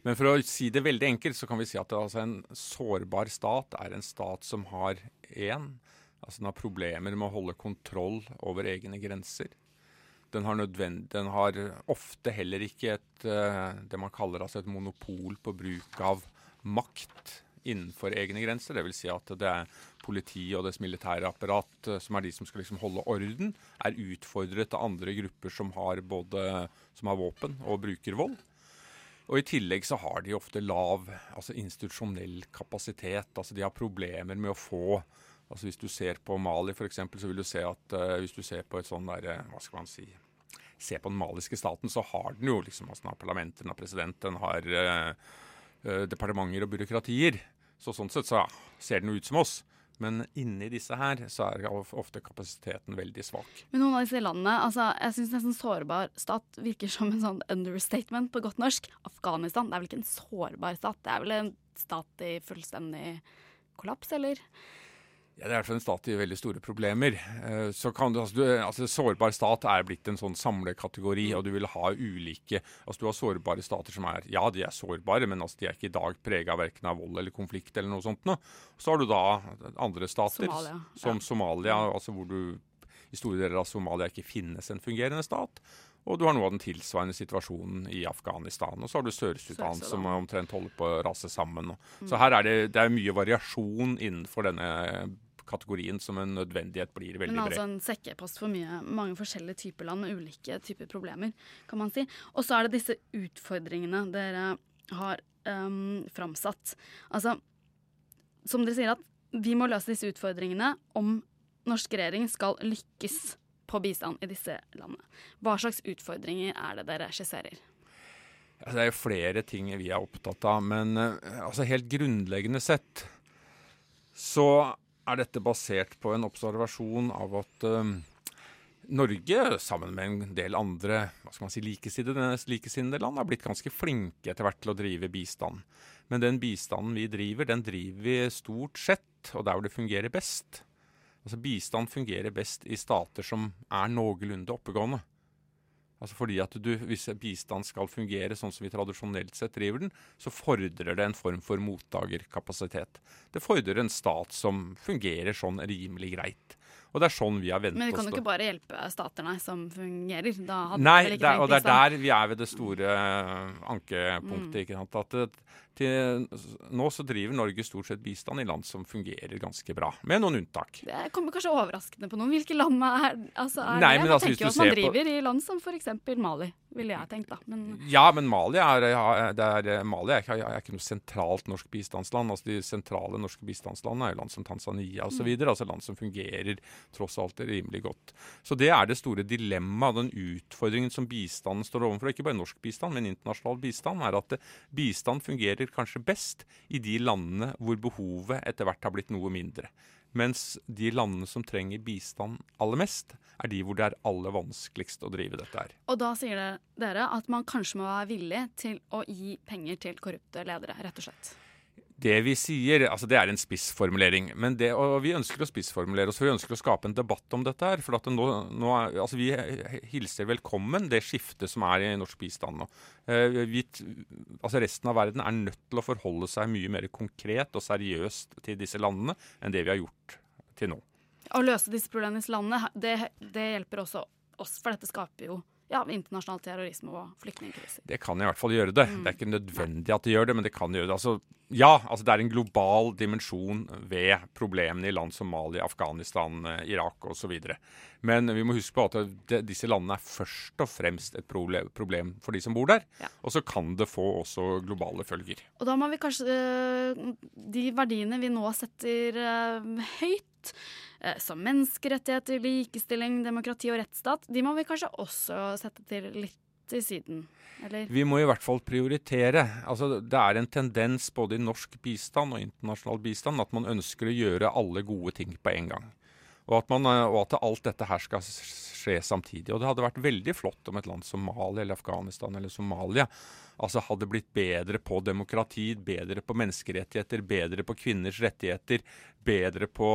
Men for å si det veldig enkelt, så kan vi si at altså en sårbar stat er en stat som har én Altså den har problemer med å holde kontroll over egne grenser. Den har, den har ofte heller ikke et, uh, det man kaller altså et monopol på bruk av makt innenfor egne grenser. Dvs. Si at det er politi og dets militære apparat uh, som er de som skal liksom holde orden, er utfordret av andre grupper som har både som har våpen og bruker vold. Og I tillegg så har de ofte lav altså institusjonell kapasitet. altså De har problemer med å få altså Hvis du ser på Mali f.eks., så vil du se at uh, hvis du ser på et sånn der, hva skal man si Se på den maliske staten, så har den jo liksom, altså den har parlamenter, den har president, den har uh, uh, departementer og byråkratier. Så Sånn sett så ser den jo ut som oss. Men inni disse her så er ofte kapasiteten veldig svak. Men noen av disse landene, altså jeg syns nesten sårbar stat virker som en sånn understatement på godt norsk. Afghanistan det er vel ikke en sårbar stat? Det er vel en stat i fullstendig kollaps, eller? Ja, Det er i hvert fall en stat i veldig store problemer. Eh, så kan du, altså, du, altså Sårbar stat er blitt en sånn samlekategori, og du vil ha ulike altså Du har sårbare stater som er Ja, de er sårbare, men altså, de er ikke i dag prega verken av vold eller konflikt eller noe sånt. Nå. Så har du da andre stater, Somalia. som Ja. Somalia, altså hvor du i store deler av Somalia ikke finnes en fungerende stat. Og du har noe av den tilsvarende situasjonen i Afghanistan. Og så har du Sør-Sudan, Sør-Sudan. som omtrent holder på å rase sammen. Mm. Så her er det, det er mye variasjon innenfor denne kategorien som en nødvendighet blir veldig bred. Men altså en sekkepost for mye, mange forskjellige typer land med ulike typer problemer, kan man si. Og så er det disse utfordringene dere har um, framsatt. Altså, som dere sier at vi må løse disse utfordringene om norsk regjering skal lykkes på bistand i disse landene. Hva slags utfordringer er det dere skisserer? Det er jo flere ting vi er opptatt av, men eh, altså, helt grunnleggende sett så er dette basert på en observasjon av at eh, Norge, sammen med en del andre hva skal man si, likesinnede, likesinnede land, har blitt ganske flinke etter hvert til å drive bistand. Men den bistanden vi driver, den driver vi stort sett, og der hvor det fungerer best. Altså Bistand fungerer best i stater som er noenlunde oppegående. Altså fordi at du, Hvis bistand skal fungere sånn som vi tradisjonelt sett driver den, så fordrer det en form for mottakerkapasitet. Det fordrer en stat som fungerer sånn rimelig greit. Og det er sånn vi har vent Men vi kan jo ikke bare hjelpe stater nei, som fungerer. Nei, det og det er der vi er ved det store eh, ankepunktet. Mm. At det, til, nå så driver Norge stort sett bistand i land som fungerer ganske bra, med noen unntak. Det kommer kanskje overraskende på noen. Hvilke land er, altså, er Nei, det? Man altså, tenker jo at man driver på- i land som f.eks. Mali, ville jeg tenkt. da. Men Ja, men Mali er, er, Mali ikke, er ikke noe sentralt norsk bistandsland. Altså De sentrale norske bistandslandene er jo land som Tanzania osv. Mm. Altså land som fungerer tross alt rimelig godt. Så det er det store dilemmaet, den utfordringen som bistanden står overfor. Ikke bare norsk bistand, men internasjonal bistand. er at Bistand fungerer kanskje best i de landene hvor behovet etter hvert har blitt noe mindre. Mens de landene som trenger bistand aller mest, er de hvor det er aller vanskeligst å drive dette her. Og da sier dere at man kanskje må være villig til å gi penger til korrupte ledere, rett og slett. Det vi sier, altså det er en spissformulering. Men det, og vi ønsker å spissformulere oss, for vi ønsker å skape en debatt om dette. her, for nå, nå er, altså Vi hilser velkommen det skiftet som er i norsk bistand nå. Eh, vi, altså Resten av verden er nødt til å forholde seg mye mer konkret og seriøst til disse landene enn det vi har gjort til nå. Å løse disse problemene i landene, det, det hjelper også oss, for dette skaper jo ja, internasjonal terrorisme og flyktningkriser. Det kan i hvert fall gjøre det. Mm. Det er ikke nødvendig at det gjør det, men det kan gjøre det. Altså, ja, altså det er en global dimensjon ved problemene i land som Mali, Afghanistan, eh, Irak osv. Men vi må huske på at det, disse landene er først og fremst et problem, problem for de som bor der. Og så kan det få også globale følger. Og da må vi kanskje øh, De verdiene vi nå setter øh, høyt, som menneskerettigheter, likestilling, demokrati og rettsstat, de må vi kanskje også sette til litt til siden, eller? Vi må i hvert fall prioritere. Altså, det er en tendens både i norsk bistand og internasjonal bistand at man ønsker å gjøre alle gode ting på en gang. Og at, man, og at alt dette her skal skje samtidig. Og det hadde vært veldig flott om et land som Mali eller Afghanistan eller Somalia altså hadde blitt bedre på demokrati, bedre på menneskerettigheter, bedre på kvinners rettigheter, bedre på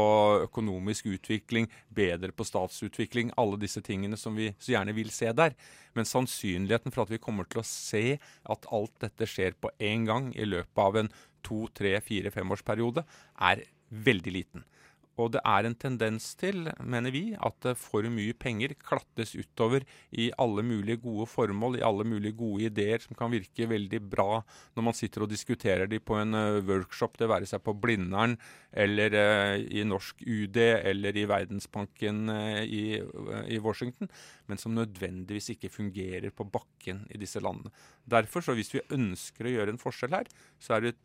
økonomisk utvikling, bedre på statsutvikling. Alle disse tingene som vi så gjerne vil se der. Men sannsynligheten for at vi kommer til å se at alt dette skjer på én gang i løpet av en to, tre, fire, femårsperiode, er veldig liten. Og det er en tendens til, mener vi, at for mye penger klattes utover i alle mulige gode formål, i alle mulige gode ideer som kan virke veldig bra når man sitter og diskuterer de på en uh, workshop, det være seg på Blindern eller uh, i Norsk UD eller i Verdensbanken i, i, Washington, men som nødvendigvis ikke fungerer på bakken i disse landene. Derfor, så hvis vi ønsker å gjøre en forskjell her, så er det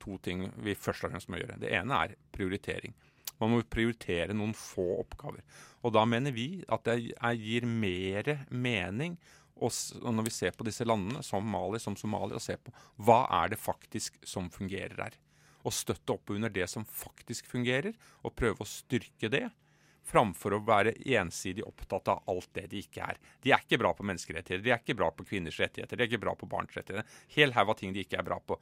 to ting vi først og fremst må gjøre. Det ene er prioritering. Man må prioritere noen få oppgaver. Og da mener vi at det gir mer mening når vi ser på disse landene, som Mali, som Somalia, og ser på hva er det faktisk som fungerer her. Og støtte opp under det som faktisk fungerer, og prøve å styrke det. Framfor å være ensidig opptatt av alt det de ikke er. De er ikke bra på menneskerettigheter, de er ikke bra på kvinners rettigheter, de er ikke bra på barns rettigheter. Hel haug av ting de ikke er bra på.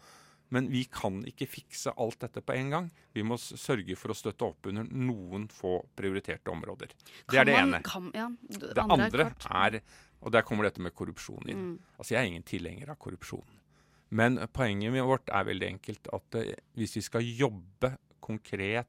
Men vi kan ikke fikse alt dette på en gang. Vi må sørge for å støtte opp under noen få prioriterte områder. Det er det man- ene. kan- ja, det det andre er er Og der kommer dette med korrupsjon inn. Mm. Altså Jeg er ingen tilhenger av korrupsjon. Men poenget vårt er veldig enkelt at eh, hvis vi skal jobbe konkret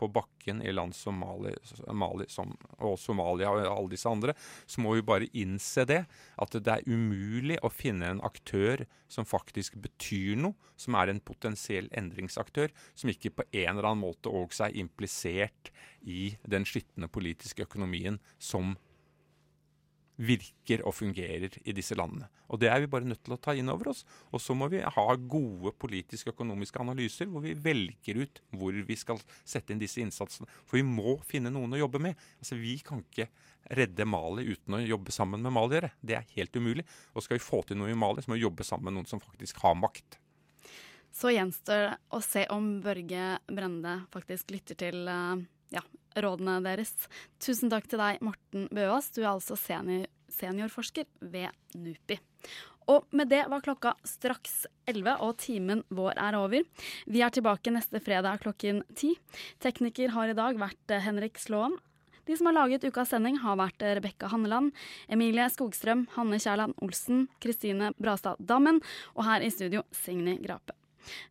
på bakken i land som Mali, Mali som, og Somalia og alle disse andre, så må vi bare innse det. At det er umulig å finne en aktør som faktisk betyr noe, som er en potensiell endringsaktør, som ikke på en eller annen måte også er implisert i den skitne politiske økonomien som virker og fungerer i disse landene. Og Det er vi bare nødt til å ta inn over oss. Og så må vi ha gode politiske og økonomiske analyser hvor vi velger ut hvor vi skal sette inn disse innsatsene. For vi må finne noen å jobbe med. Altså Vi kan ikke redde Mali uten å jobbe sammen med maliere. Det er helt umulig. Og skal vi få til noe i Mali, så må vi jobbe sammen med noen som faktisk har makt. Så gjenstår det å se om Børge Brende faktisk lytter til eh, ja, rådene deres. Tusen takk til deg, Morten Bøås. Du er altså senior, seniorforsker ved NUPI. Og med det var klokka straks 11, og timen vår er over. Vi er tilbake neste fredag klokken 10. Tekniker har i dag vært eh, Henrik Slåen. De som har laget ukas sending, har vært eh, Rebekka Hanneland, Emilie Skogstrøm, Hanne Kjærland Olsen, Kristine Brastad Dammen og her i studio Signy Grape.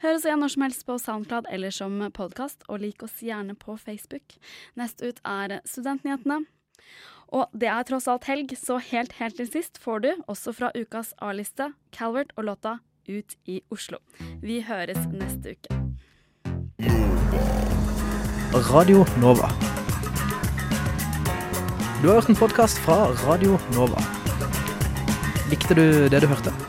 Hør oss igjen når som helst på Soundcloud eller som podkast, og lik oss gjerne på Facebook. Nest ut er Studentnyhetene. Og det er tross alt helg, så helt helt til sist får du, også fra ukas A-liste, Calvert og låta Ut i Oslo. Vi høres neste uke. Radio Nova. Du har hørt en podkast fra Radio Nova. Likte du det du hørte?